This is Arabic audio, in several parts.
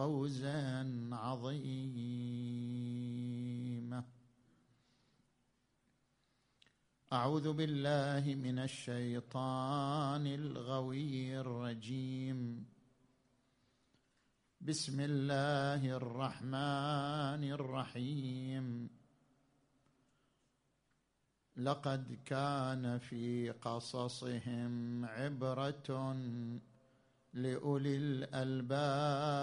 فوزا عظيما. أعوذ بالله من الشيطان الغوي الرجيم. بسم الله الرحمن الرحيم. لقد كان في قصصهم عبرة لأولي الألباب.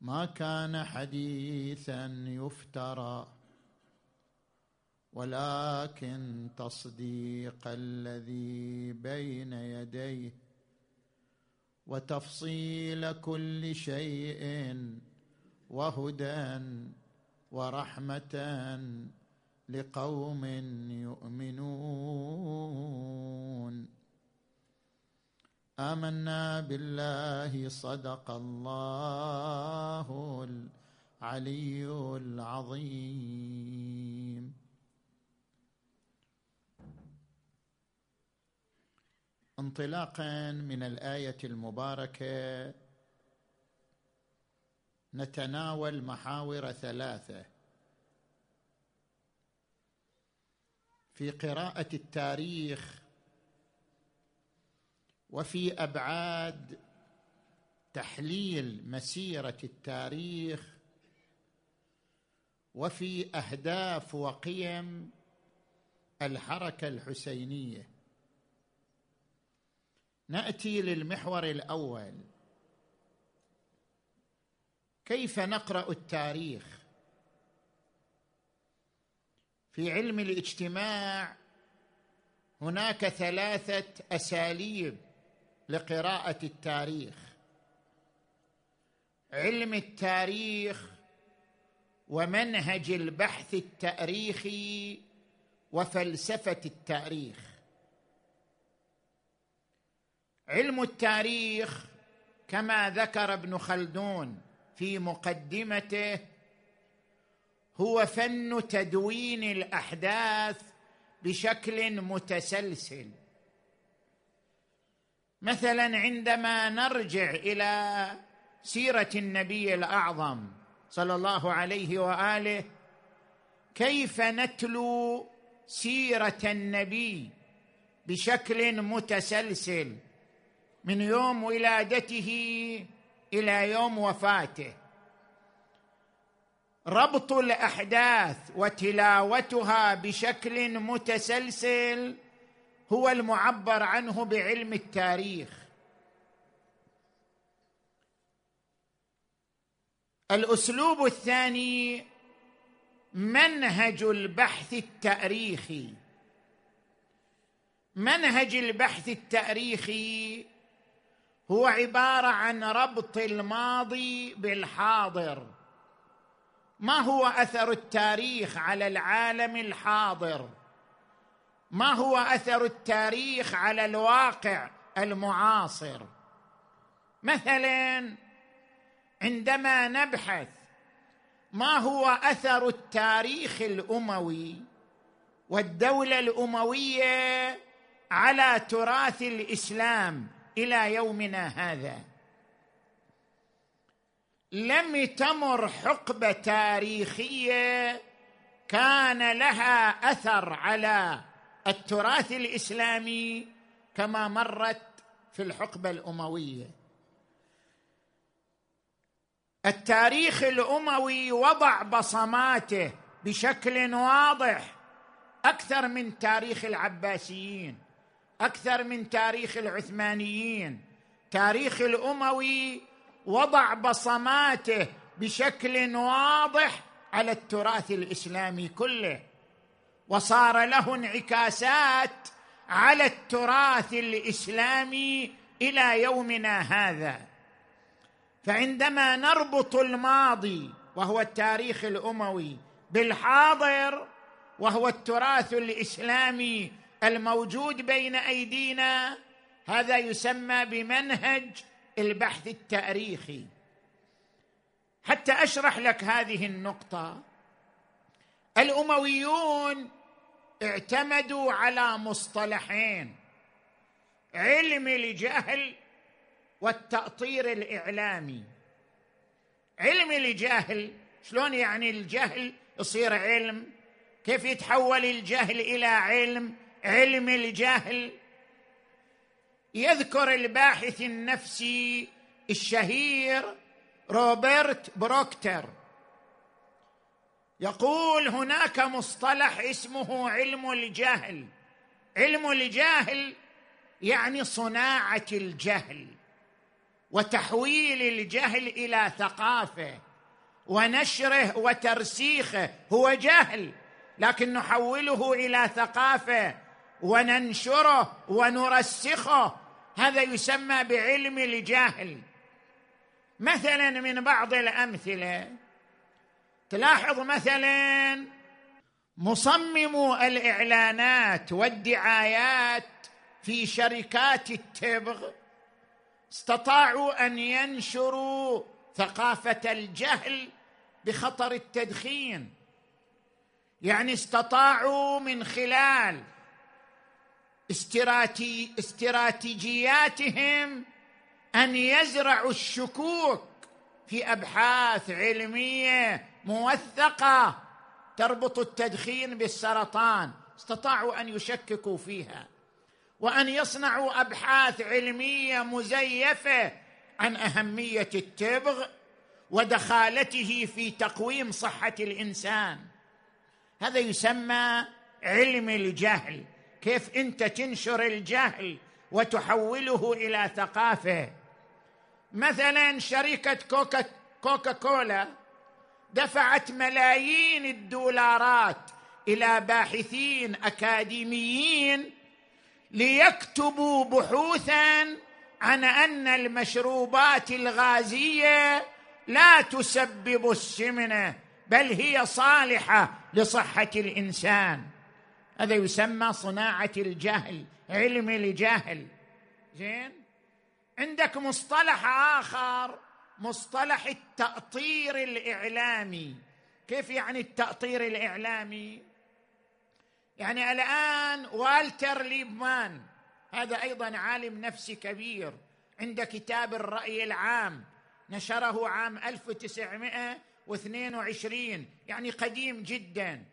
ما كان حديثا يفترى ولكن تصديق الذي بين يديه وتفصيل كل شيء وهدى ورحمة لقوم يؤمنون. آمنا بالله صدق الله العلي العظيم. انطلاقا من الآية المباركة نتناول محاور ثلاثة. في قراءة التاريخ وفي أبعاد تحليل مسيرة التاريخ وفي أهداف وقيم الحركة الحسينية. نأتي للمحور الأول. كيف نقرأ التاريخ؟ في علم الاجتماع هناك ثلاثة أساليب لقراءة التاريخ. علم التاريخ ومنهج البحث التاريخي وفلسفة التاريخ. علم التاريخ كما ذكر ابن خلدون في مقدمته هو فن تدوين الأحداث بشكل متسلسل. مثلا عندما نرجع إلى سيرة النبي الأعظم صلى الله عليه وآله كيف نتلو سيرة النبي بشكل متسلسل من يوم ولادته إلى يوم وفاته؟ ربط الأحداث وتلاوتها بشكل متسلسل هو المعبر عنه بعلم التاريخ. الأسلوب الثاني منهج البحث التاريخي. منهج البحث التاريخي هو عبارة عن ربط الماضي بالحاضر. ما هو أثر التاريخ على العالم الحاضر؟ ما هو أثر التاريخ على الواقع المعاصر؟ مثلا عندما نبحث ما هو أثر التاريخ الأموي والدولة الأموية على تراث الإسلام إلى يومنا هذا؟ لم تمر حقبة تاريخية كان لها أثر على التراث الإسلامي كما مرت في الحقبة الأموية. التاريخ الأموي وضع بصماته بشكل واضح أكثر من تاريخ العباسيين أكثر من تاريخ العثمانيين. تاريخ الأموي وضع بصماته بشكل واضح على التراث الإسلامي كله. وصار له انعكاسات على التراث الإسلامي إلى يومنا هذا. فعندما نربط الماضي وهو التاريخ الأموي بالحاضر وهو التراث الإسلامي الموجود بين أيدينا هذا يسمى بمنهج البحث التاريخي. حتى أشرح لك هذه النقطة الأمويون اعتمدوا على مصطلحين علم الجهل والتأطير الإعلامي. علم الجهل شلون يعني الجهل؟ يصير علم. كيف يتحول الجهل إلى علم؟ علم الجهل. يذكر الباحث النفسي الشهير روبرت بروكتر. يقول هناك مصطلح اسمه علم الجهل. علم الجهل يعني صناعة الجهل وتحويل الجهل إلى ثقافة ونشره وترسيخه. هو جهل لكن نحوله إلى ثقافة وننشره ونرسخه هذا يسمى بعلم الجهل. مثلا من بعض الأمثلة تلاحظ مثلا مصممو الإعلانات والدعايات في شركات التبغ استطاعوا أن ينشروا ثقافة الجهل بخطر التدخين. يعني استطاعوا من خلال استراتي استراتيجياتهم أن يزرعوا الشكوك في أبحاث علمية موثقة تربط التدخين بالسرطان. استطاعوا أن يشككوا فيها. وأن يصنعوا أبحاث علمية مزيفة عن أهمية التبغ ودخالته في تقويم صحة الإنسان. هذا يسمى علم الجهل. كيف انت تنشر الجهل وتحوله إلى ثقافه. مثلا شركة كوكا كوكا كولا دفعت ملايين الدولارات إلى باحثين أكاديميين ليكتبوا بحوثا عن أن المشروبات الغازية لا تسبب السمنة بل هي صالحة لصحة الإنسان. هذا يسمى صناعة الجهل علم الجهل. زين؟ عندك مصطلح آخر مصطلح التأطير الإعلامي. كيف يعني التأطير الإعلامي؟ يعني الآن والتر ليبمان هذا أيضا عالم نفسي كبير عند كتاب الرأي العام نشره عام 1922 يعني قديم جدا.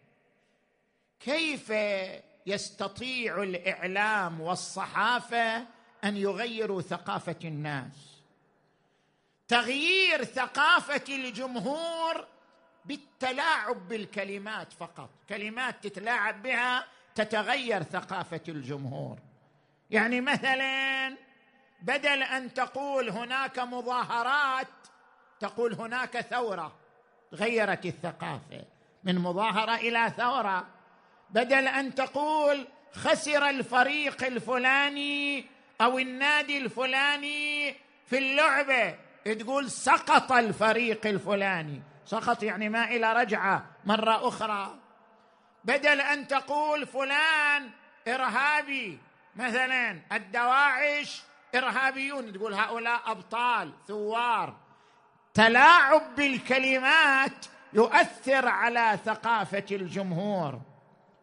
كيف يستطيع الإعلام والصحافة أن يغيروا ثقافة الناس؟ تغيير ثقافة الجمهور بالتلاعب بالكلمات فقط. كلمات تتلاعب بها تتغير ثقافة الجمهور. يعني مثلا بدل أن تقول هناك مظاهرات تقول هناك ثورة. غيرت الثقافة. من مظاهرة إلى ثورة. بدل أن تقول خسر الفريق الفلاني أو النادي الفلاني في اللعبة تقول سقط الفريق الفلاني. سقط يعني ما إلى رجعة مرة أخرى. بدل أن تقول فلان إرهابي مثلا الدواعش إرهابيون تقول هؤلاء أبطال ثوار. تلاعب بالكلمات يؤثر على ثقافة الجمهور.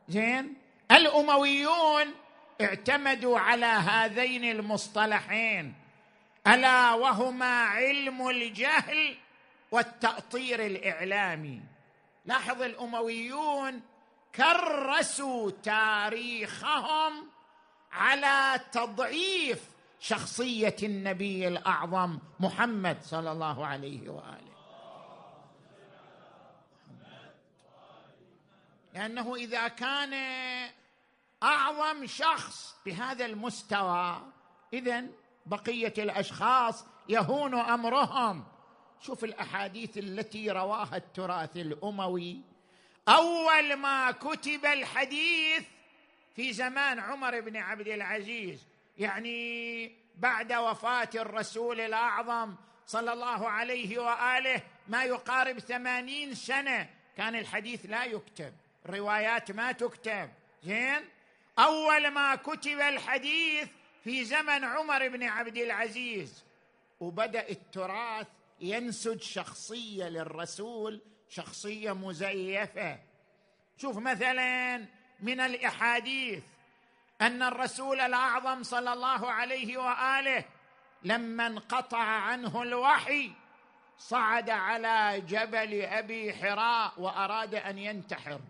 زين؟ الأمويون اعتمدوا على هذين المصطلحين. ألا وهما علم الجهل والتأطير الإعلامي. لاحظ الأمويون كرسوا تاريخهم على تضعيف شخصية النبي الأعظم محمد صلى الله عليه وآله. لأنه إذا كان أعظم شخص بهذا المستوى اذا بقية الأشخاص يهون أمرهم. شوف الأحاديث التي رواها التراث الأموي. أول ما كتب الحديث في زمان عمر بن عبد العزيز يعني بعد وفاة الرسول الأعظم صلى الله عليه وآله ما يقارب ثمانين سنة كان الحديث لا يكتب. الروايات ما تكتب. زين؟ أول ما كتب الحديث في زمن عمر بن عبد العزيز وبدأ التراث ينسج شخصية للرسول شخصية مزيفة. شوف مثلا من الأحاديث أن الرسول الأعظم صلى الله عليه وآله لما انقطع عنه الوحي صعد على جبل أبي حراء وأراد أن ينتحر.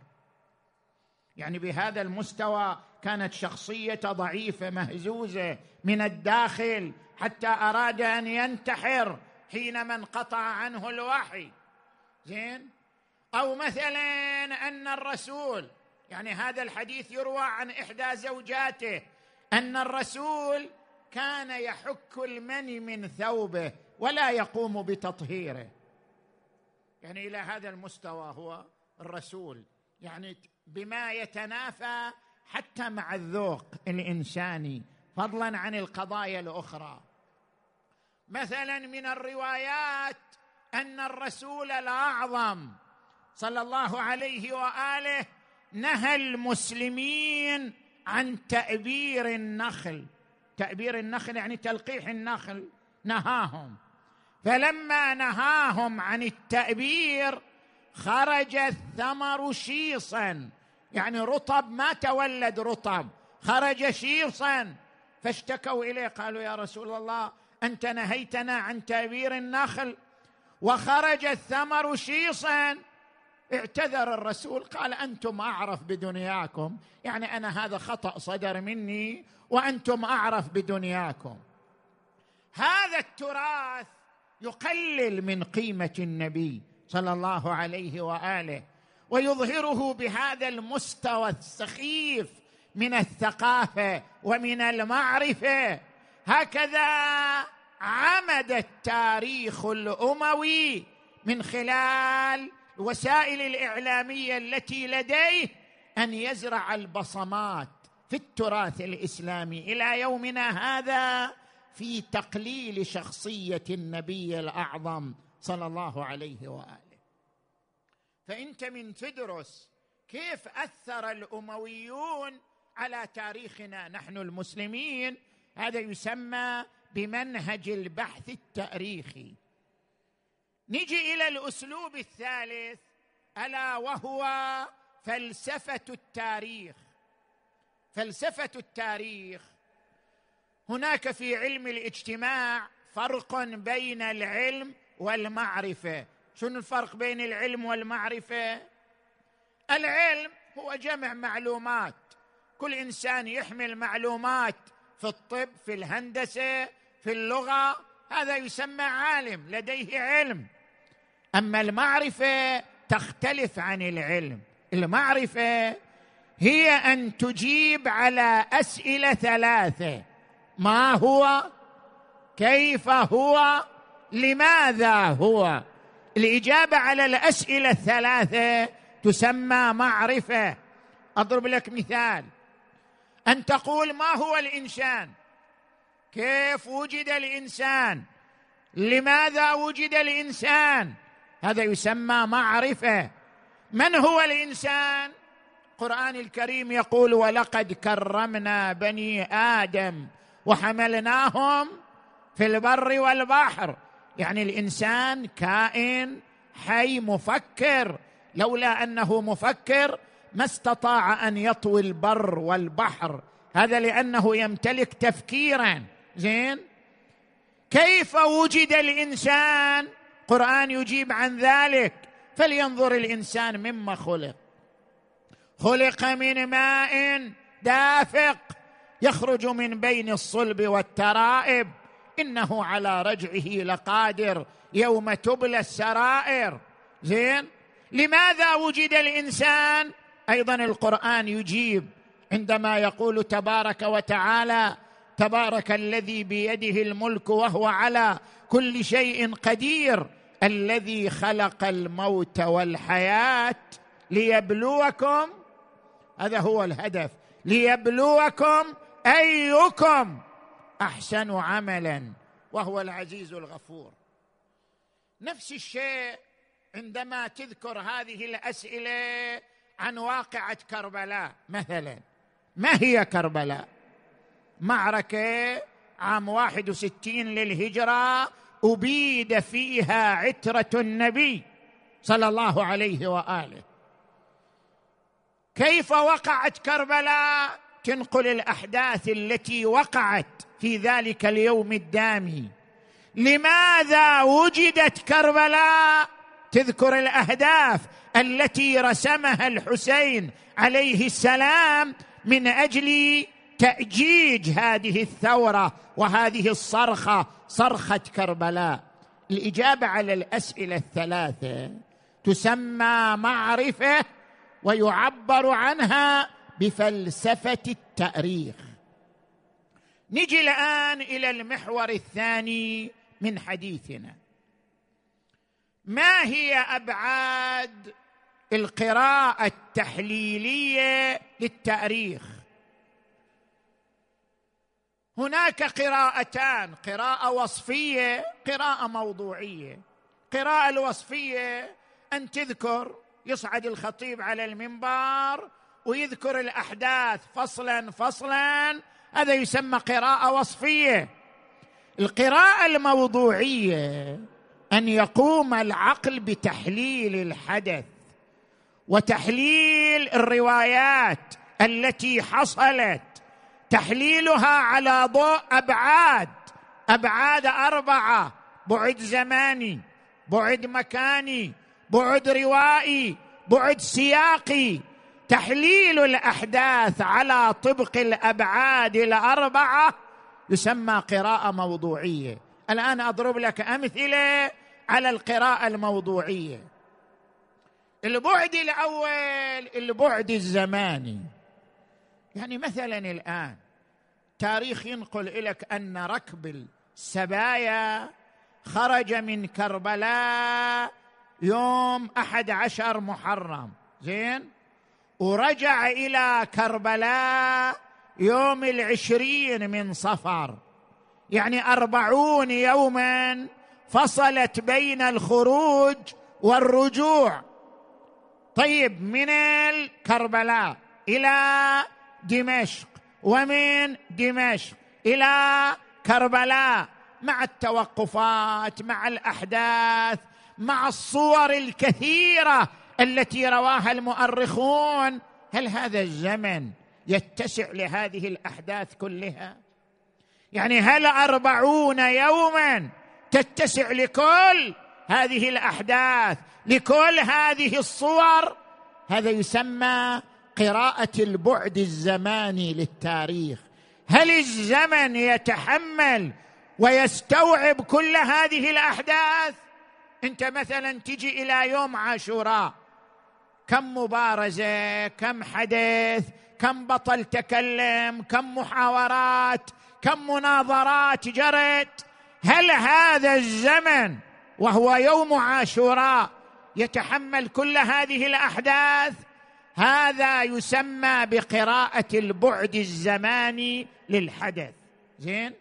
يعني بهذا المستوى كانت شخصيته ضعيفة مهزوزة من الداخل حتى أراد أن ينتحر حينما انقطع عنه الوحي. زين؟ أو مثلا أن الرسول يعني هذا الحديث يروى عن إحدى زوجاته أن الرسول كان يحك المني من ثوبه ولا يقوم بتطهيره. يعني إلى هذا المستوى هو الرسول. يعني بما يتنافى حتى مع الذوق الإنساني فضلا عن القضايا الأخرى. مثلا من الروايات أن الرسول الأعظم صلى الله عليه وآله نهى المسلمين عن تأبير النخل. تأبير النخل يعني تلقيح النخل. نهاهم. فلما نهاهم عن التأبير خرج الثمر شيصا. يعني رطب ما تولد رطب. خرج شيصا فاشتكوا إليه قالوا يا رسول الله أنت نهيتنا عن تأبير النخل. وخرج الثمر شيصا. اعتذر الرسول قال أنتم أعرف بدنياكم. يعني أنا هذا خطأ صدر مني وأنتم أعرف بدنياكم. هذا التراث يقلل من قيمة النبي صلى الله عليه وآله. ويظهره بهذا المستوى السخيف من الثقافة ومن المعرفة. هكذا عمد التاريخ الأموي من خلال الوسائل الإعلامية التي لديه أن يزرع البصمات في التراث الإسلامي إلى يومنا هذا في تقليل شخصية النبي الأعظم صلى الله عليه وآله. فإنت من تدرس كيف أثر الأمويون على تاريخنا نحن المسلمين؟ هذا يسمى بمنهج البحث التاريخي. نجي إلى الأسلوب الثالث ألا وهو فلسفة التاريخ. فلسفة التاريخ هناك في علم الاجتماع فرق بين العلم والمعرفة. شنو الفرق بين العلم والمعرفة؟ العلم هو جمع معلومات. كل إنسان يحمل معلومات في الطب في الهندسة في اللغة. هذا يسمى عالم لديه علم. أما المعرفة تختلف عن العلم. المعرفة هي أن تجيب على أسئلة ثلاثة. ما هو؟ كيف هو؟ لماذا هو؟ الإجابة على الأسئلة الثلاثة تسمى معرفة. أضرب لك مثال. أن تقول ما هو الإنسان؟ كيف وجد الإنسان؟ لماذا وجد الإنسان؟ هذا يسمى معرفة. من هو الإنسان؟ القرآن الكريم يقول ولقد كرمنا بني آدم وحملناهم في البر والبحر يعني الإنسان كائن حي مفكر. لولا أنه مفكر ما استطاع أن يطوي البر والبحر. هذا لأنه يمتلك تفكيرا. زين؟ كيف وجد الإنسان؟ القران يجيب عن ذلك. فلينظر الإنسان مما خلق. خلق من ماء دافق يخرج من بين الصلب والترائب. انه على رجعه لقادر يوم تبلى السرائر. زين؟ لماذا وجد الإنسان؟ أيضا القرآن يجيب عندما يقول تبارك وتعالى تبارك الذي بيده الملك وهو على كل شيء قدير الذي خلق الموت والحياة ليبلوكم. هذا هو الهدف ليبلوكم أيكم. أحسن عملا وهو العزيز الغفور. نفس الشيء عندما تذكر هذه الأسئلة عن واقعة كربلاء. مثلا ما هي كربلاء؟ معركة عام 61 للهجرة أبيد فيها عترة النبي صلى الله عليه وآله. كيف وقعت كربلاء؟ تنقل الأحداث التي وقعت في ذلك اليوم الدامي. لماذا وجدت كربلاء؟ تذكر الأهداف التي رسمها الحسين عليه السلام من أجل تأجيج هذه الثورة وهذه الصرخة صرخة كربلاء. الإجابة على الأسئلة الثلاثة تسمى معرفة ويعبر عنها بفلسفة التأريخ. نجي الآن إلى المحور الثاني من حديثنا. ما هي أبعاد القراءة التحليلية للتأريخ؟ هناك قراءتان قراءة وصفية قراءة موضوعية. قراءة الوصفية أن تذكر يصعد الخطيب على المنبر ويذكر الأحداث. فصلا فصلا. هذا يسمى قراءة وصفية. القراءة الموضوعية أن يقوم العقل بتحليل الحدث وتحليل الروايات التي حصلت. تحليلها على ضوء أبعاد. أبعاد أربعة. بعد زماني بعد مكاني بعد روائي بعد سياقي. تحليل الأحداث على طبق الأبعاد الأربعة يسمى قراءة موضوعية. الآن أضرب لك أمثلة على القراءة الموضوعية. البعد الأول البعد الزماني. يعني مثلا الآن تاريخ ينقل لك أن ركب السبايا خرج من كربلاء يوم أحد عشر محرم. زين؟ ورجع إلى كربلاء يوم العشرين من صفر. يعني أربعون يوما فصلت بين الخروج والرجوع. طيب من الكربلاء إلى دمشق؟ ومن دمشق إلى كربلاء مع التوقفات مع الأحداث مع الصور الكثيرة التي رواها المؤرخون. هل هذا الزمن يتسع لهذه الأحداث كلها؟ يعني هل أربعون يوما تتسع لكل هذه الأحداث لكل هذه الصور؟ هذا يسمى قراءة البعد الزماني للتاريخ. هل الزمن يتحمل ويستوعب كل هذه الأحداث؟ أنت مثلا تجي إلى يوم عاشوراء. كم مبارزة كم حدث كم بطل تكلم كم محاورات كم مناظرات جرت. هل هذا الزمن وهو يوم عاشوراء يتحمل كل هذه الأحداث؟ هذا يسمى بقراءة البعد الزماني للحدث. زين؟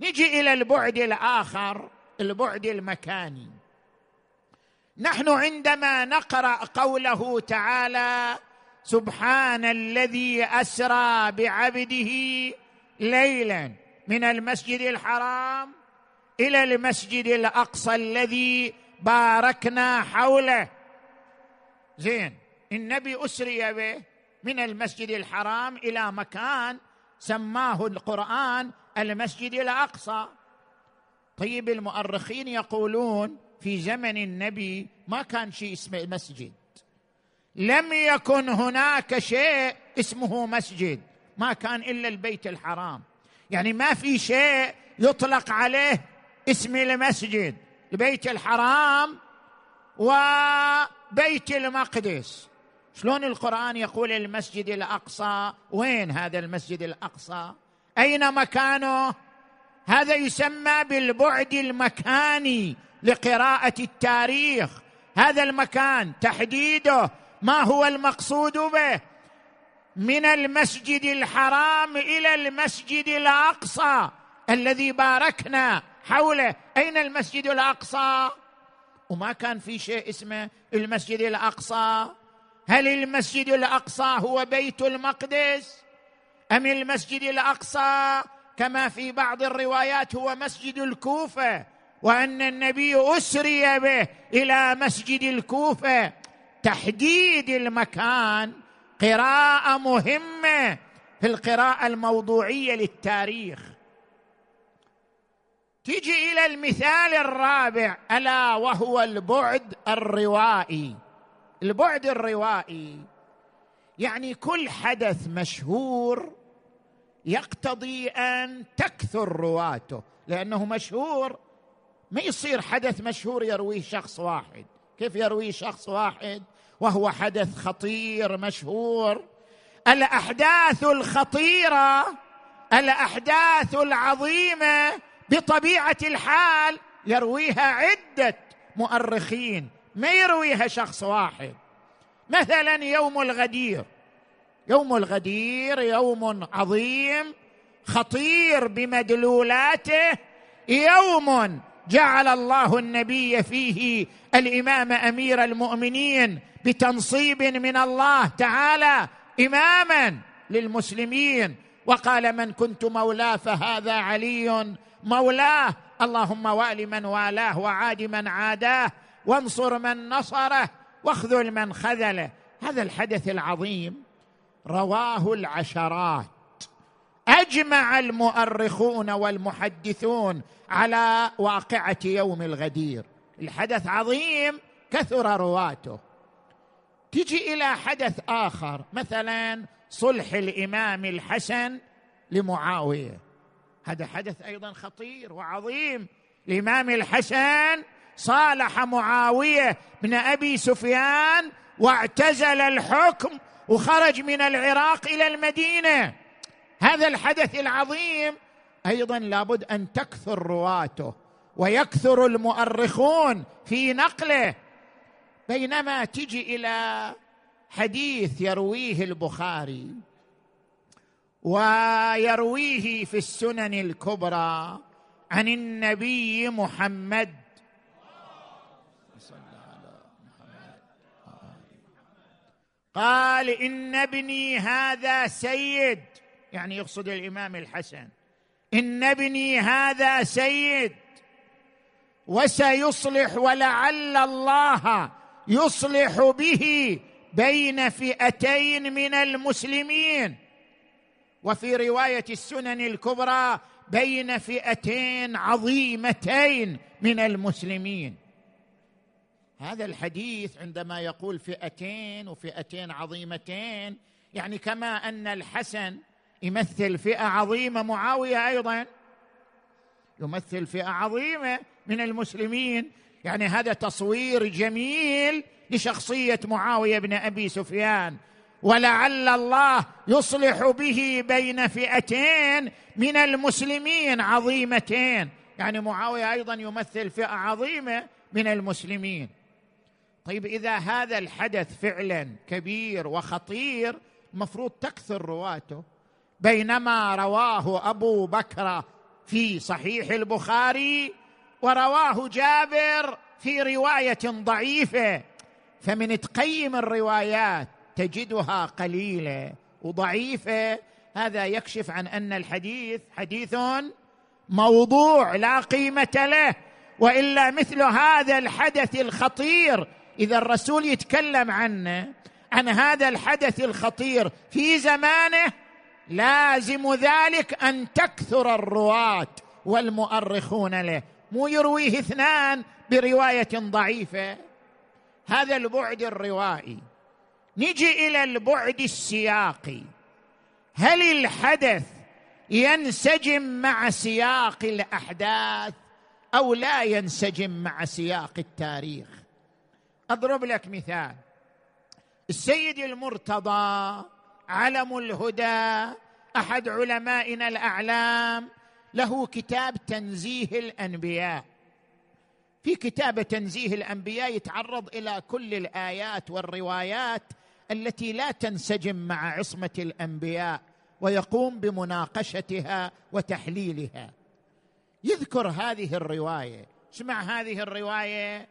نجي إلى البعد الآخر البعد المكاني. نحن عندما نقرأ قوله تعالى سبحان الذي أسرى بعبده ليلا من المسجد الحرام إلى المسجد الأقصى الذي باركنا حوله. زين النبي أسري به من المسجد الحرام إلى مكان سماه القرآن المسجد الأقصى. طيب المؤرخين يقولون في زمن النبي ما كان شيء اسمه مسجد. لم يكن هناك شيء اسمه مسجد. ما كان إلا البيت الحرام. يعني ما في شيء يطلق عليه اسم المسجد. البيت الحرام وبيت المقدس. شلون القرآن يقول المسجد الأقصى؟ وين هذا المسجد الأقصى؟ أين مكانه؟ هذا يسمى بالبعد المكاني. لقراءة التاريخ. هذا المكان تحديده ما هو المقصود به؟ من المسجد الحرام إلى المسجد الأقصى الذي باركنا حوله. أين المسجد الأقصى؟ وما كان في شيء اسمه المسجد الأقصى. هل المسجد الأقصى هو بيت المقدس أم المسجد الأقصى؟ كما في بعض الروايات هو مسجد الكوفة. وأن النبي أسري به إلى مسجد الكوفة. تحديد المكان قراءة مهمة في القراءة الموضوعية للتاريخ. تيجي إلى المثال الرابع ألا وهو البعد الروائي. البعد الروائي يعني كل حدث مشهور يقتضي أن تكثر رواته لأنه مشهور ما يصير حدث مشهور يرويه شخص واحد. كيف يرويه شخص واحد؟ وهو حدث خطير مشهور. الأحداث الخطيرة الأحداث العظيمة بطبيعة الحال يرويها عدة مؤرخين. ما يرويها شخص واحد؟ مثلا يوم الغدير. يوم الغدير يوم عظيم خطير بمدلولاته. يوم جعل الله النبي فيه الإمام أمير المؤمنين بتنصيب من الله تعالى إماما للمسلمين. وقال من كنت مولاه فهذا علي مولاه. اللهم وأل من والاه وعاد من عاداه. وانصر من نصره واخذل من خذله. هذا الحدث العظيم رواه العشرات. أجمع المؤرخون والمحدثون على واقعة يوم الغدير. الحدث عظيم كثر رواته. تجي إلى حدث آخر مثلا صلح الإمام الحسن لمعاوية. هذا حدث أيضا خطير وعظيم. الإمام الحسن صالح معاوية بن أبي سفيان واعتزل الحكم وخرج من العراق إلى المدينة. هذا الحدث العظيم. أيضا لابد أن تكثر رواته ويكثر المؤرخون في نقله. بينما تجي إلى حديث يرويه البخاري ويرويه في السنن الكبرى عن النبي محمد. قال إن ابني هذا سيد. يعني يقصد الإمام الحسن. إن ابني هذا سيد وسيصلح ولعل الله يصلح به بين فئتين من المسلمين. وفي رواية السنن الكبرى بين فئتين عظيمتين من المسلمين. هذا الحديث عندما يقول فئتين وفئتين عظيمتين يعني كما أن الحسن يمثل فئة عظيمة معاوية أيضا. يمثل فئة عظيمة من المسلمين. يعني هذا تصوير جميل لشخصية معاوية بن أبي سفيان. ولعل الله يصلح به بين فئتين من المسلمين عظيمتين. يعني معاوية أيضا يمثل فئة عظيمة من المسلمين. طيب إذا هذا الحدث فعلا كبير وخطير المفروض تكثر رواته. بينما رواه أبو بكر في صحيح البخاري ورواه جابر في رواية ضعيفة. فمن تقيم الروايات تجدها قليلة وضعيفة. هذا يكشف عن أن الحديث حديث موضوع لا قيمة له وإلا مثل هذا الحدث الخطير. إذا الرسول يتكلم عنه عن هذا الحدث الخطير في زمانه لازم ذلك أن تكثر الرواة والمؤرخون له. مو يرويه اثنان برواية ضعيفة. هذا البعد الروائي. نجي إلى البعد السياقي. هل الحدث ينسجم مع سياق الأحداث أو لا ينسجم مع سياق التاريخ؟ أضرب لك مثال. السيد المرتضى علم الهدى. أحد علمائنا الأعلام له كتاب تنزيه الأنبياء. في كتاب تنزيه الأنبياء يتعرض إلى كل الآيات والروايات التي لا تنسجم مع عصمة الأنبياء ويقوم بمناقشتها وتحليلها. يذكر هذه الرواية. اسمع هذه الرواية.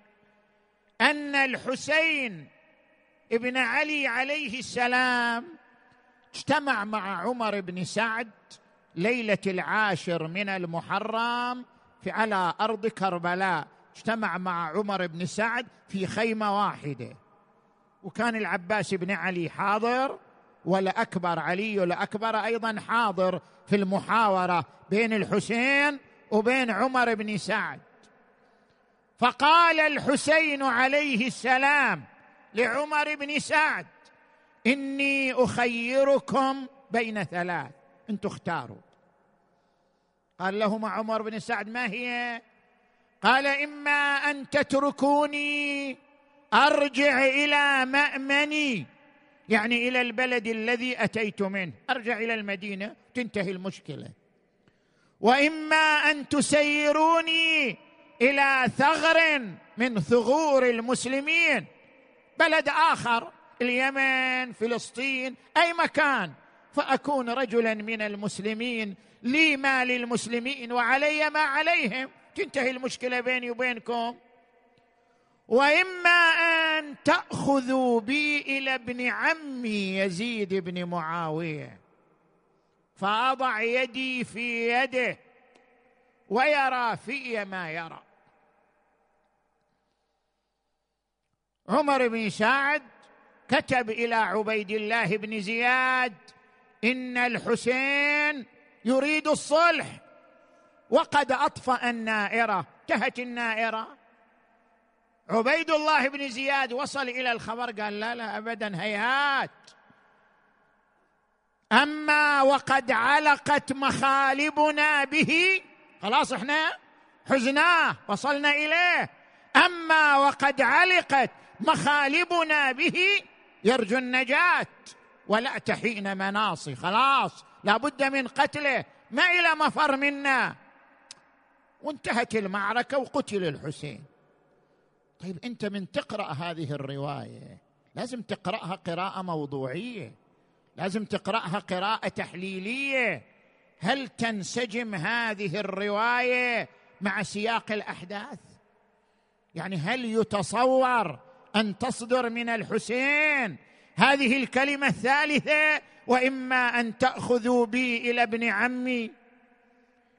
أن الحسين ابن علي عليه السلام اجتمع مع عمر بن سعد ليلة العاشر من المحرم في على أرض كربلاء. اجتمع مع عمر بن سعد في خيمة واحدة. وكان العباس بن علي حاضر والاكبر علي الاكبر أيضا حاضر في المحاورة بين الحسين وبين عمر بن سعد. فقال الحسين عليه السلام لعمر بن سعد إني أخيركم بين ثلاث. أنتم اختاروا. قال لهما عمر بن سعد ما هي؟ قال إما أن تتركوني أرجع إلى مأمني يعني إلى البلد الذي أتيت منه. أرجع إلى المدينة تنتهي المشكلة. وإما أن تسيروني إلى ثغر من ثغور المسلمين بلد آخر. اليمن فلسطين أي مكان. فأكون رجلا من المسلمين. لي ما للمسلمين وعلي ما عليهم. تنتهي المشكلة بيني وبينكم. وإما أن تأخذوا بي إلى ابن عمي يزيد بن معاوية. فأضع يدي في يده ويرى في ما يرى. عمر بن سعد كتب إلى عبيد الله بن زياد إن الحسين يريد الصلح. وقد أطفأ النائرة. انتهت النائرة. عبيد الله بن زياد وصل إلى الخبر قال لا لا ابدا هيهات. أما وقد علقت مخالبنا به خلاص إحنا حزناه وصلنا إليه. أما وقد علقت مخالبنا به يرجو النجاة ولا تحين مناصي خلاص. لابد من قتله. ما إلى مفر منا. وانتهت المعركة وقتل الحسين. طيب أنت من تقرأ هذه الرواية لازم تقرأها قراءة موضوعية. لازم تقرأها قراءة تحليلية. هل تنسجم هذه الرواية مع سياق الأحداث؟ يعني هل يتصور أن تصدر من الحسين. هذه الكلمة الثالثة وإما أن تأخذوا بي إلى ابن عمي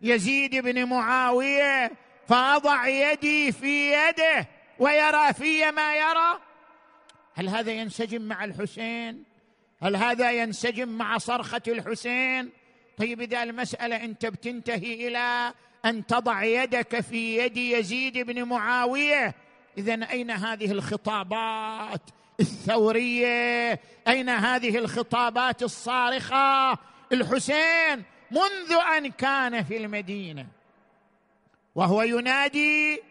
يزيد بن معاوية فأضع يدي في يده ويرى في ما يرى. هل هذا ينسجم مع الحسين؟ هل هذا ينسجم مع صرخة الحسين؟ طيب إذا المسألة أنت بتنتهي إلى أن تضع يدك في يد يزيد بن معاوية اذا أين هذه الخطابات الثورية؟ أين هذه الخطابات الصارخة؟ الحسين منذ أن كان في المدينة. وهو ينادي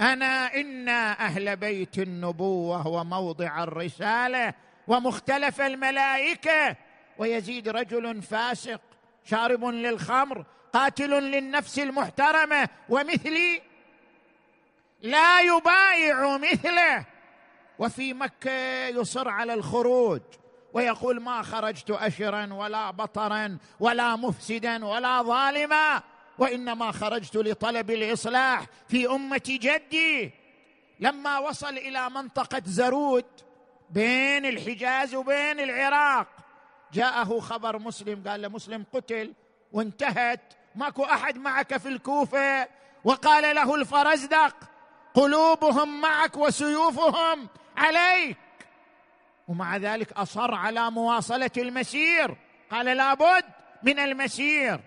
أنا أنا أهل بيت النبوة وموضع الرسالة ومختلف الملائكة. ويزيد رجل فاسق شارب للخمر قاتل للنفس المحترمة ومثلي لا يبايع مثله. وفي مكة يصر على الخروج ويقول ما خرجت أشرا ولا بطرا ولا مفسدا ولا ظالما وإنما خرجت لطلب الإصلاح في أمة جدي. لما وصل إلى منطقة زرود بين الحجاز وبين العراق جاءه خبر مسلم قال له مسلم قتل وانتهت ماكو أحد معك في الكوفة. وقال له الفرزدق قلوبهم معك وسيوفهم عليك. ومع ذلك أصر على مواصلة المسير. قال لابد من المسير.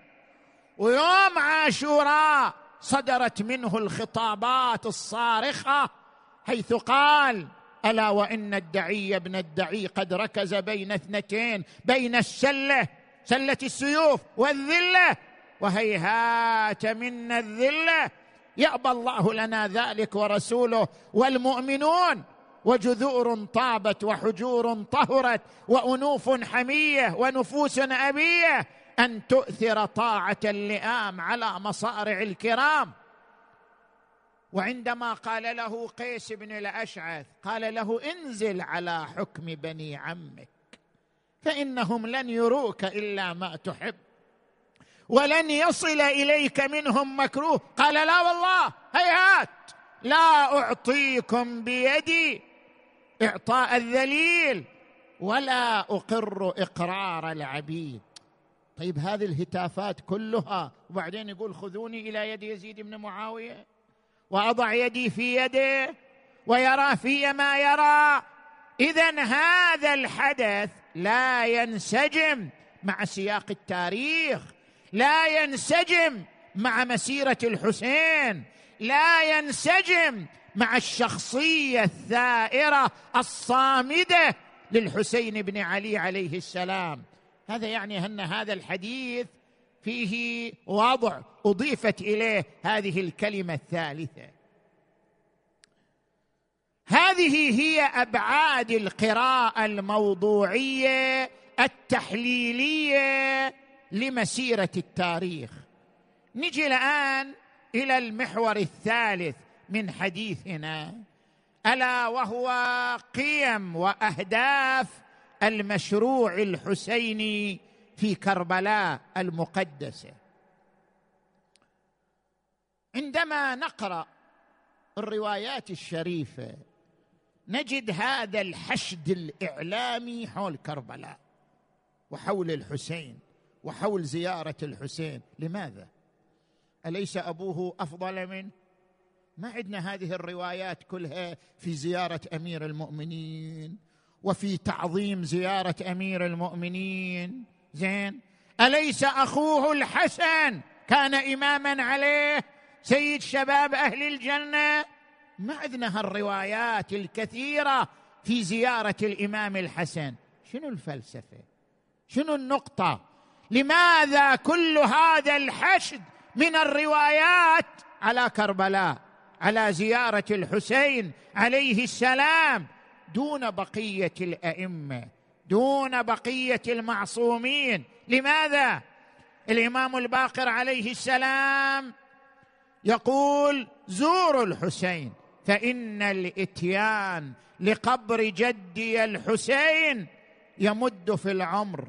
ويوم عاشوراء صدرت منه الخطابات الصارخة حيث قال ألا وإن الدعي ابن الدعي قد ركز بين اثنتين بين السلة سلة السيوف والذلة وهيهات منا الذلة يأبى الله لنا ذلك ورسوله والمؤمنون. وجذور طابت وحجور طهرت وأنوف حمية ونفوس أبية أن تؤثر طاعة اللئام على مصارع الكرام. وعندما قال له قيس بن الأشعث قال له انزل على حكم بني عمك فإنهم لن يروك إلا ما تحب. ولن يصل إليك منهم مكروه. قال لا والله هيهات. لا أعطيكم بيدي إعطاء الذليل ولا أقر إقرار العبيد. طيب هذه الهتافات كلها وبعدين يقول خذوني إلى يد يزيد بن معاوية وأضع يدي في يده ويرى في ما يرى. اذا هذا الحدث لا ينسجم مع سياق التاريخ. لا ينسجم مع مسيرة الحسين لا ينسجم مع الشخصية الثائرة الصامدة للحسين بن علي عليه السلام. هذا يعني أن هذا الحديث فيه وضع أضيفت إليه هذه الكلمة الثالثة. هذه هي أبعاد القراءة الموضوعية التحليلية لمسيرة التاريخ. نجي الآن إلى المحور الثالث من حديثنا ألا وهو قيم وأهداف المشروع الحسيني في كربلاء المقدسة. عندما نقرأ الروايات الشريفة نجد هذا الحشد الإعلامي حول كربلاء وحول الحسين. وحول زيارة الحسين. لماذا؟ أليس أبوه أفضل منه؟ ما عندنا هذه الروايات كلها في زيارة أمير المؤمنين وفي تعظيم زيارة أمير المؤمنين. زين. أليس أخوه الحسن كان إماما عليه سيد شباب أهل الجنة؟ ما عندنا هالروايات الكثيرة في زيارة الإمام الحسن. شنو الفلسفة؟ شنو النقطة؟ لماذا كل هذا الحشد من الروايات على كربلاء على زيارة الحسين عليه السلام دون بقية الأئمة دون بقية المعصومين؟ لماذا؟ الإمام الباقر عليه السلام يقول زوروا الحسين فإن الإتيان لقبر جدي الحسين يمد في العمر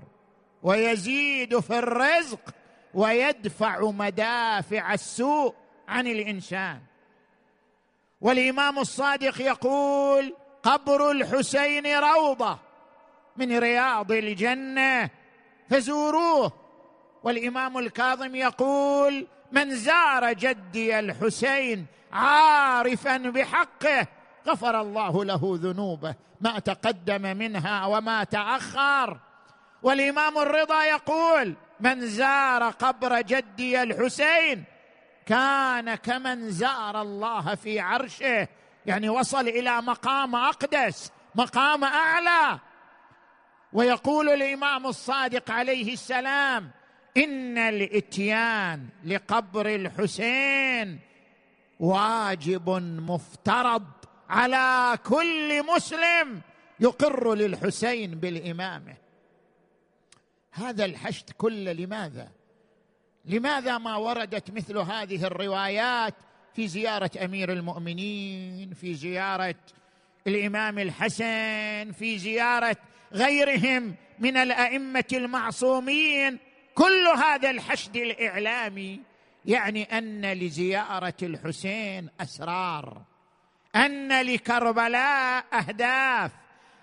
ويزيد في الرزق ويدفع مدافع السوء عن الإنسان. والإمام الصادق يقول قبر الحسين روضة من رياض الجنة فزوروه. والإمام الكاظم يقول من زار جدي الحسين عارفا بحقه غفر الله له ذنوبه ما تقدم منها وما تأخر. والإمام الرضا يقول من زار قبر جدي الحسين كان كمن زار الله في عرشه. يعني وصل إلى مقام أقدس مقام أعلى. ويقول الإمام الصادق عليه السلام إن الإتيان لقبر الحسين واجب مفترض على كل مسلم يقر للحسين بالإمامة. هذا الحشد كله لماذا؟ لماذا ما وردت مثل هذه الروايات في زيارة أمير المؤمنين في زيارة الإمام الحسن في زيارة غيرهم من الأئمة المعصومين؟ كل هذا الحشد الإعلامي يعني أن لزيارة الحسين أسرار أن لكربلاء أهداف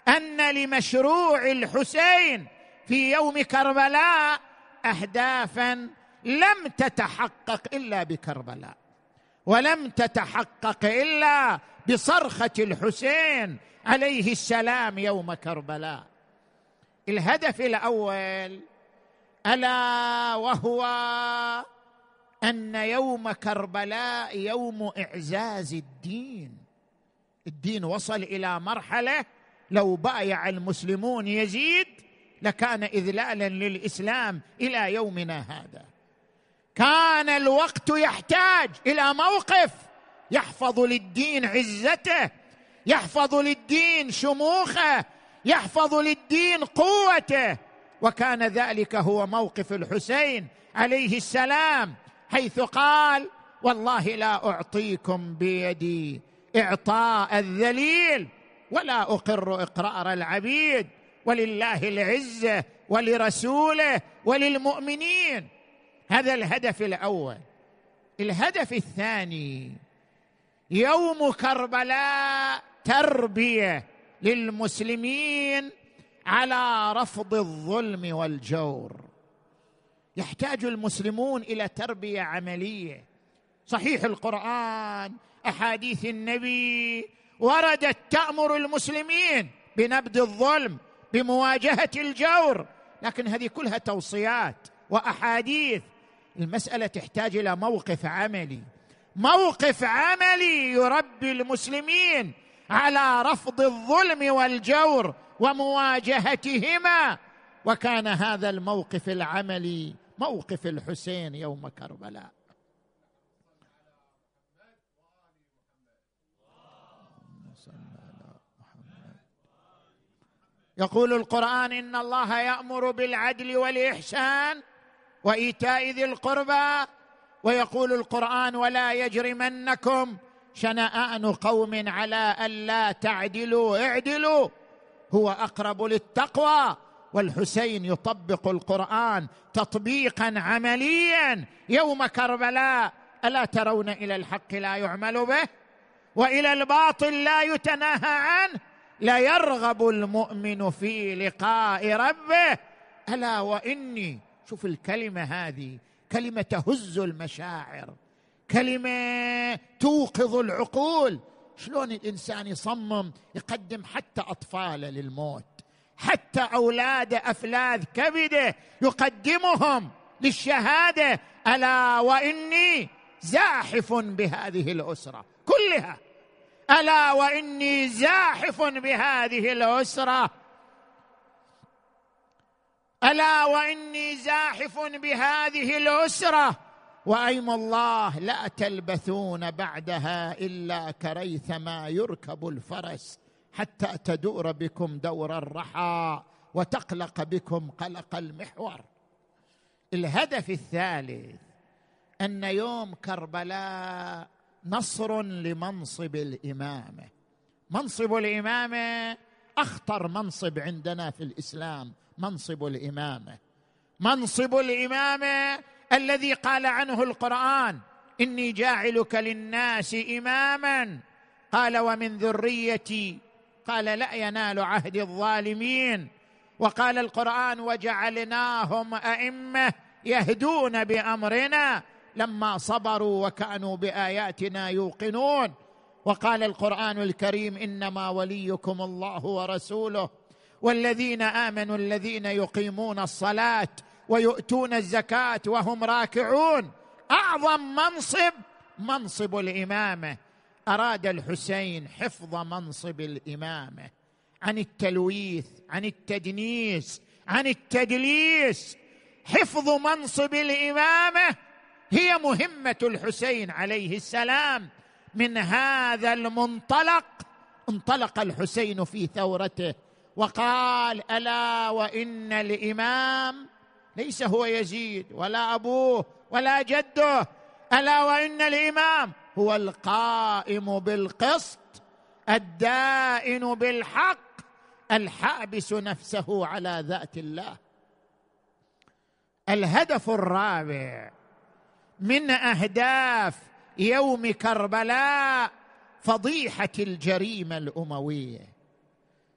أن لمشروع الحسين في يوم كربلاء اهدافا لم تتحقق إلا بكربلاء ولم تتحقق إلا بصرخة الحسين عليه السلام يوم كربلاء. الهدف الأول ألا وهو أن يوم كربلاء يوم إعزاز الدين. الدين وصل إلى مرحلة لو بايع المسلمون يزيد لكان إذلالا للإسلام إلى يومنا هذا. كان الوقت يحتاج إلى موقف يحفظ للدين عزته يحفظ للدين شموخه يحفظ للدين قوته. وكان ذلك هو موقف الحسين عليه السلام حيث قال والله لا أعطيكم بيدي إعطاء الذليل ولا أقر إقرار العبيد. ولله العزة ولرسوله وللمؤمنين. هذا الهدف الأول. الهدف الثاني يوم كربلاء تربية للمسلمين على رفض الظلم والجور. يحتاج المسلمون إلى تربية عملية. صحيح القرآن أحاديث النبي وردت تأمر المسلمين بنبذ الظلم بمواجهة الجور. لكن هذه كلها توصيات وأحاديث. المسألة تحتاج إلى موقف عملي. موقف عملي يربي المسلمين على رفض الظلم والجور ومواجهتهما. وكان هذا الموقف العملي موقف الحسين يوم كربلاء. يقول القرآن إن الله يأمر بالعدل والإحسان وإيتاء ذي القربى ويقول القرآن ولا يجرمنكم شنآن قوم على ألا تعدلوا اعدلوا. هو أقرب للتقوى والحسين يطبق القرآن تطبيقا عمليا يوم كربلاء. ألا ترون إلى الحق لا يعمل به؟ وإلى الباطل لا يتناهى عنه؟ لا يرغب المؤمن في لقاء ربه. ألا وإني شوف الكلمة هذه كلمة تهز المشاعر كلمة توقظ العقول. شلون الإنسان يصمم يقدم حتى اطفاله للموت حتى أولاد أفلاذ كبده يقدمهم للشهادة. ألا وإني زاحف بهذه الأسرة كلها. ألا وإني زاحف بهذه الاسره ألا وإني زاحف بهذه الاسره وأيم الله لا تلبثون بعدها إلا كريثما يركب الفرس حتى تدور بكم دور الرحى وتقلق بكم قلق المحور. الهدف الثالث أن يوم كربلاء نصر لمنصب الامامه منصب الامامه أخطر منصب عندنا في الإسلام منصب الامامه منصب الامامه الذي قال عنه القرآن إني جاعلك للناس إماما. قال ومن ذريتي قال لا ينال عهد الظالمين وقال القرآن وجعلناهم أئمة يهدون بأمرنا لما صبروا وكانوا بآياتنا يوقنون. وقال القرآن الكريم إنما وليكم الله ورسوله والذين آمنوا الذين يقيمون الصلاة ويؤتون الزكاة وهم راكعون. أعظم منصب منصب الإمامة. أراد الحسين حفظ منصب الإمامة. عن التلويث عن التدنيس عن التدليس. حفظ منصب الإمامة. هي مهمة الحسين عليه السلام. من هذا المنطلق انطلق الحسين في ثورته وقال ألا وإن الإمام ليس هو يزيد ولا أبوه ولا جده. ألا وإن الإمام هو القائم بالقسط الدائن بالحق الحابس نفسه على ذات الله. الهدف الرابع من أهداف يوم كربلاء فضيحة الجريمة الأموية.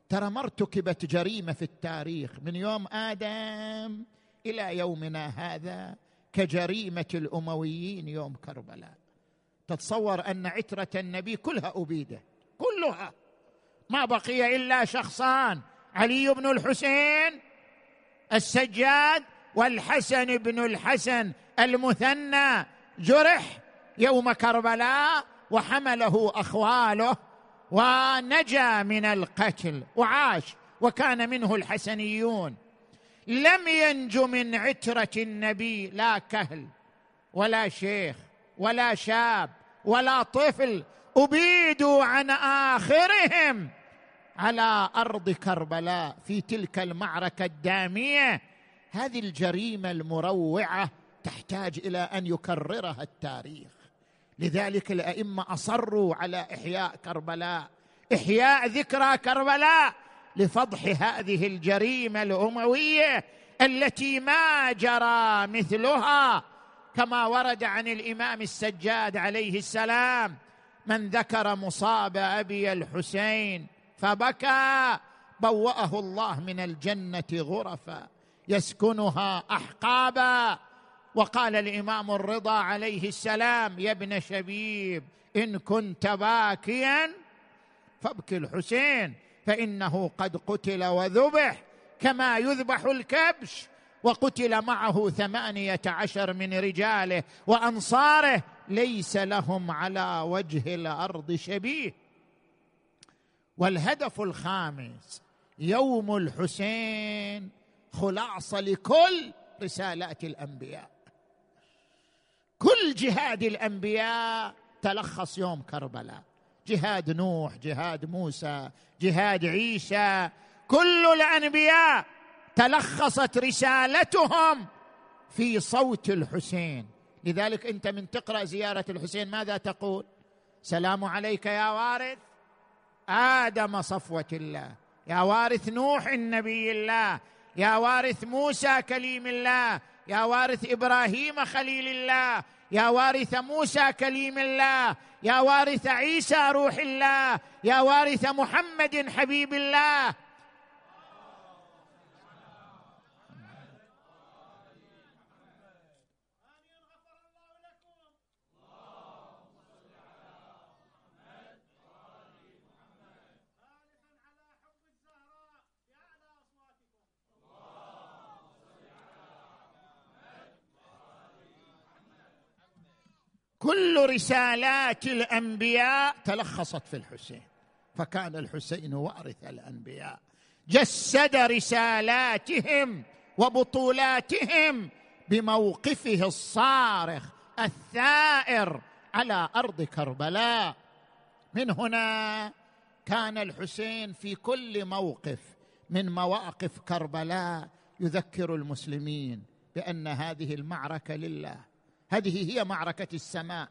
ترى ما ارتكبت جريمة في التاريخ من يوم آدم إلى يومنا هذا كجريمة الأمويين يوم كربلاء. تتصور أن عترة النبي كلها ابيدت كلها. ما بقي إلا شخصان علي بن الحسين السجاد والحسن بن الحسن. المثنى جرح يوم كربلاء وحمله أخواله ونجا من القتل وعاش وكان منه الحسنيون. لم ينج من عترة النبي لا كهل ولا شيخ ولا شاب ولا طفل أبيدوا عن آخرهم على أرض كربلاء في تلك المعركة الدامية. هذه الجريمة المروعة تحتاج إلى أن يكررها التاريخ. لذلك الأئمة أصروا على إحياء كربلاء. إحياء ذكرى كربلاء لفضح هذه الجريمة الأموية التي ما جرى مثلها كما ورد عن الإمام السجاد عليه السلام من ذكر مصاب أبي الحسين فبكى بوأه الله من الجنة غرفا يسكنها أحقابا. وقال الإمام الرضا عليه السلام يا ابن شبيب إن كنت باكيا فابكي الحسين فإنه قد قتل وذبح كما يذبح الكبش. وقتل معه ثمانية عشر من رجاله وأنصاره ليس لهم على وجه الأرض شبيه. والهدف الخامس يوم الحسين خلاصة لكل رسالات الأنبياء. كل جهاد الأنبياء تلخص يوم كربلاء. جهاد نوح جهاد موسى جهاد عيسى كل الأنبياء تلخصت رسالتهم في صوت الحسين. لذلك أنت من تقرأ زيارة الحسين ماذا تقول؟ سلام عليك يا وارث آدم صفوة الله يا وارث نوح النبي الله يا وارث موسى كليم الله يا وارث إبراهيم خليل الله يا وارث موسى كليم الله يا وارث عيسى روح الله يا وارث محمد حبيب الله. كل رسالات الأنبياء تلخصت في الحسين. فكان الحسين وارث الأنبياء. جسد رسالاتهم وبطولاتهم بموقفه الصارخ الثائر على أرض كربلاء. من هنا كان الحسين في كل موقف من مواقف كربلاء يذكر المسلمين بأن هذه المعركة لله. هذه هي معركة السماء.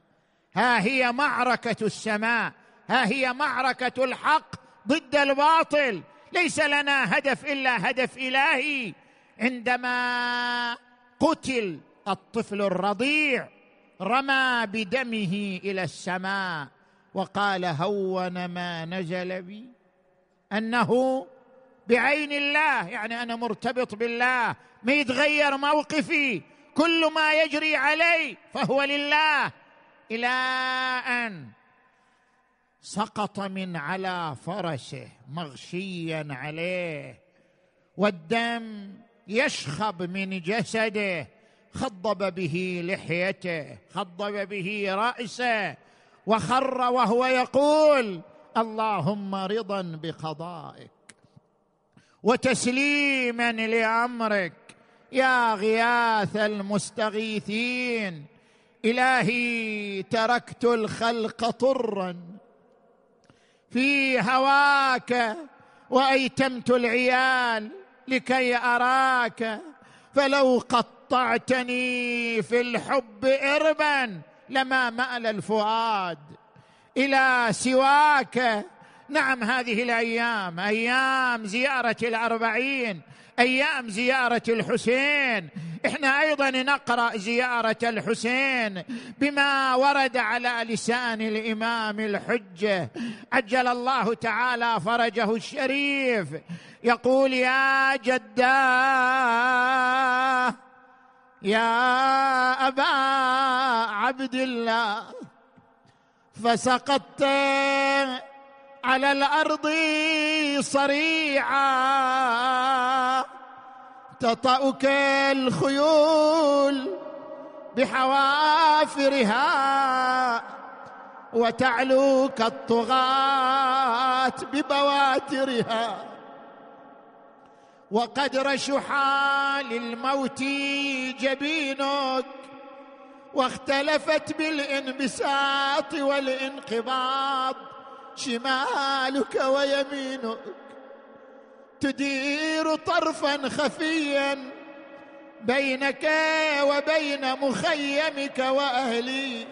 ها هي معركة السماء. ها هي معركة الحق ضد الباطل. ليس لنا هدف إلا هدف إلهي. عندما قتل الطفل الرضيع رمى بدمه إلى السماء وقال هون ما نزل بي. أنه بعين الله يعني أنا مرتبط بالله ما يتغير موقفي. كل ما يجري علي فهو لله. إلى أن سقط من على فرسه مغشيا عليه والدم يشخب من جسده خضب به لحيته خضب به رأسه وخر وهو يقول اللهم رضا بقضائك وتسليما لأمرك. يا غياث المستغيثين. إلهي تركت الخلق طرا. في هواك وأيتمت العيال لكي أراك. فلو قطعتني في الحب إربا لما مأل الفؤاد. إلى سواك نعم هذه الأيام أيام زيارة الأربعين. أيام زيارة الحسين. إحنا أيضا نقرأ زيارة الحسين بما ورد على لسان الإمام الحجة. عجل الله تعالى فرجه الشريف. يقول يا جداه يا أبا عبد الله فسقطت على الأرض صريعا. تطأك الخيول بحوافرها وتعلوك الطغاة ببواترها وقد رشحا للموت جبينك واختلفت بالانبساط والانقباض شمالك ويمينك. تدير طرفا خفيا بينك وبين مخيمك وأهليك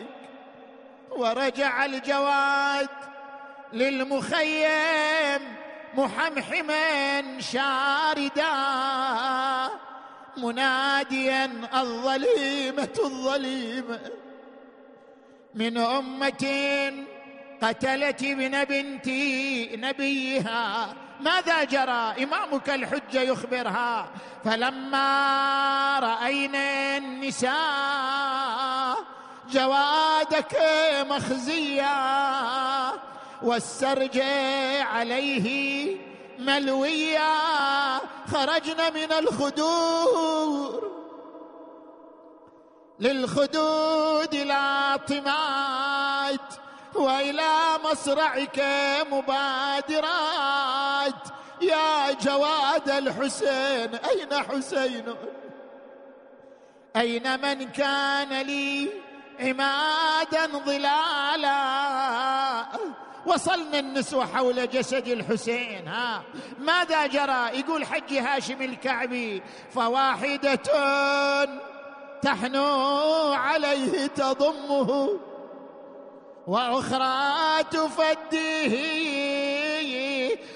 ورجع الجواد للمخيم محمحما شاردا مناديا الظليمة الظليمة. من أمة قتلت ابن بنت نبيها ماذا جرى؟ إمامك الحجة يخبرها. فلما رأينا النساء جوادك مخزيا والسرج عليه ملويا خرجنا من الخدور. للخدود لاطمات وإلى مصرعك مبادرات. يا جواد الحسين أين حسين؟ أين من كان لي عمادا ظلالا؟ وصلنا النسوة حول جسد الحسين ها؟ ماذا جرى؟ يقول حج هاشم الكعبي فواحدة تحنو عليه تضمه. وأخرى تفديه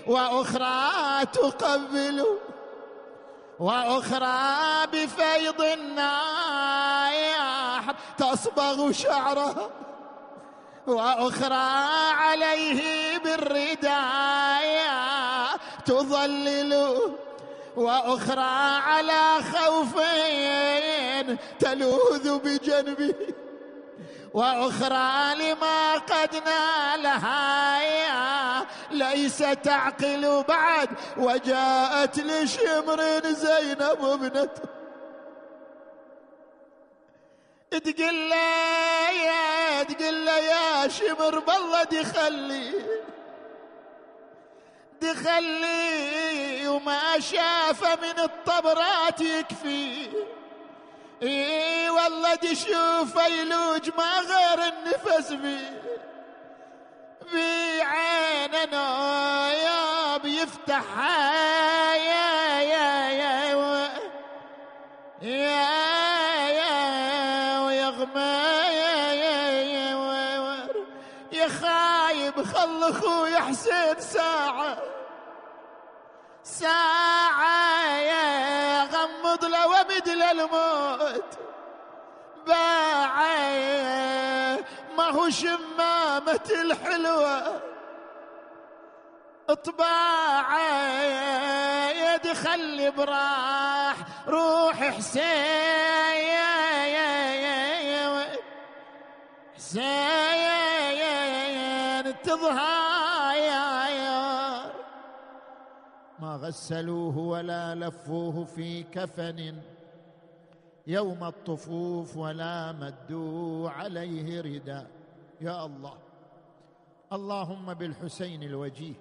وأخرى تقبله وأخرى بفيض النايح تصبغ شعره وأخرى عليه بالرداية تظلل وأخرى على خوف تلوذ بجنبه وأخرى لما قد نالها ليس تعقل بعد وجاءت لشمر زينب ابنته. تقول له يا تقول له يا شمر بالله دخلي. دخلي وما شافه من الطبرات يكفي. اي والله دي شوف يلوج ما غير النفس بي. بعيننا يا بيفتحها يا يا يا يا يا ويغمى يا يا يا يا خايب خل أخوي حسين ساعة. ساعة يا غمض له ومد الموت. باع ما هو شمامة الحلوة. اطباع يدخل براح روح حسين. حسين تظهر. غسلوه ولا لفوه في كفن يوم الطفوف ولا مدوا عليه رداء يا الله اللهم بالحسين الوجيه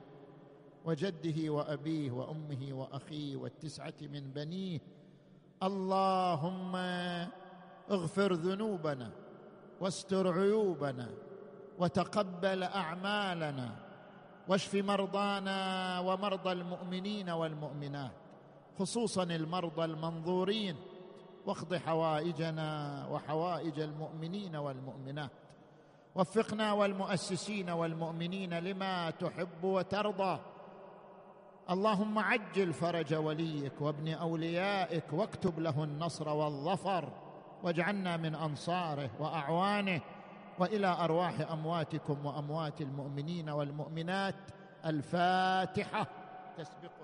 وجده وأبيه وأمه وأخيه والتسعة من بنيه اللهم اغفر ذنوبنا واستر عيوبنا وتقبل أعمالنا واشف مرضانا ومرضى المؤمنين والمؤمنات خصوصا المرضى المنظورين واقض حوائجنا وحوائج المؤمنين والمؤمنات. وفقنا والمؤسسين والمؤمنين لما تحب وترضى. اللهم عجل فرج وليك وابن أوليائك واكتب له النصر والظفر واجعلنا من أنصاره وأعوانه. وإلى أرواح أمواتكم وأموات المؤمنين والمؤمنات الفاتحة. الصلاة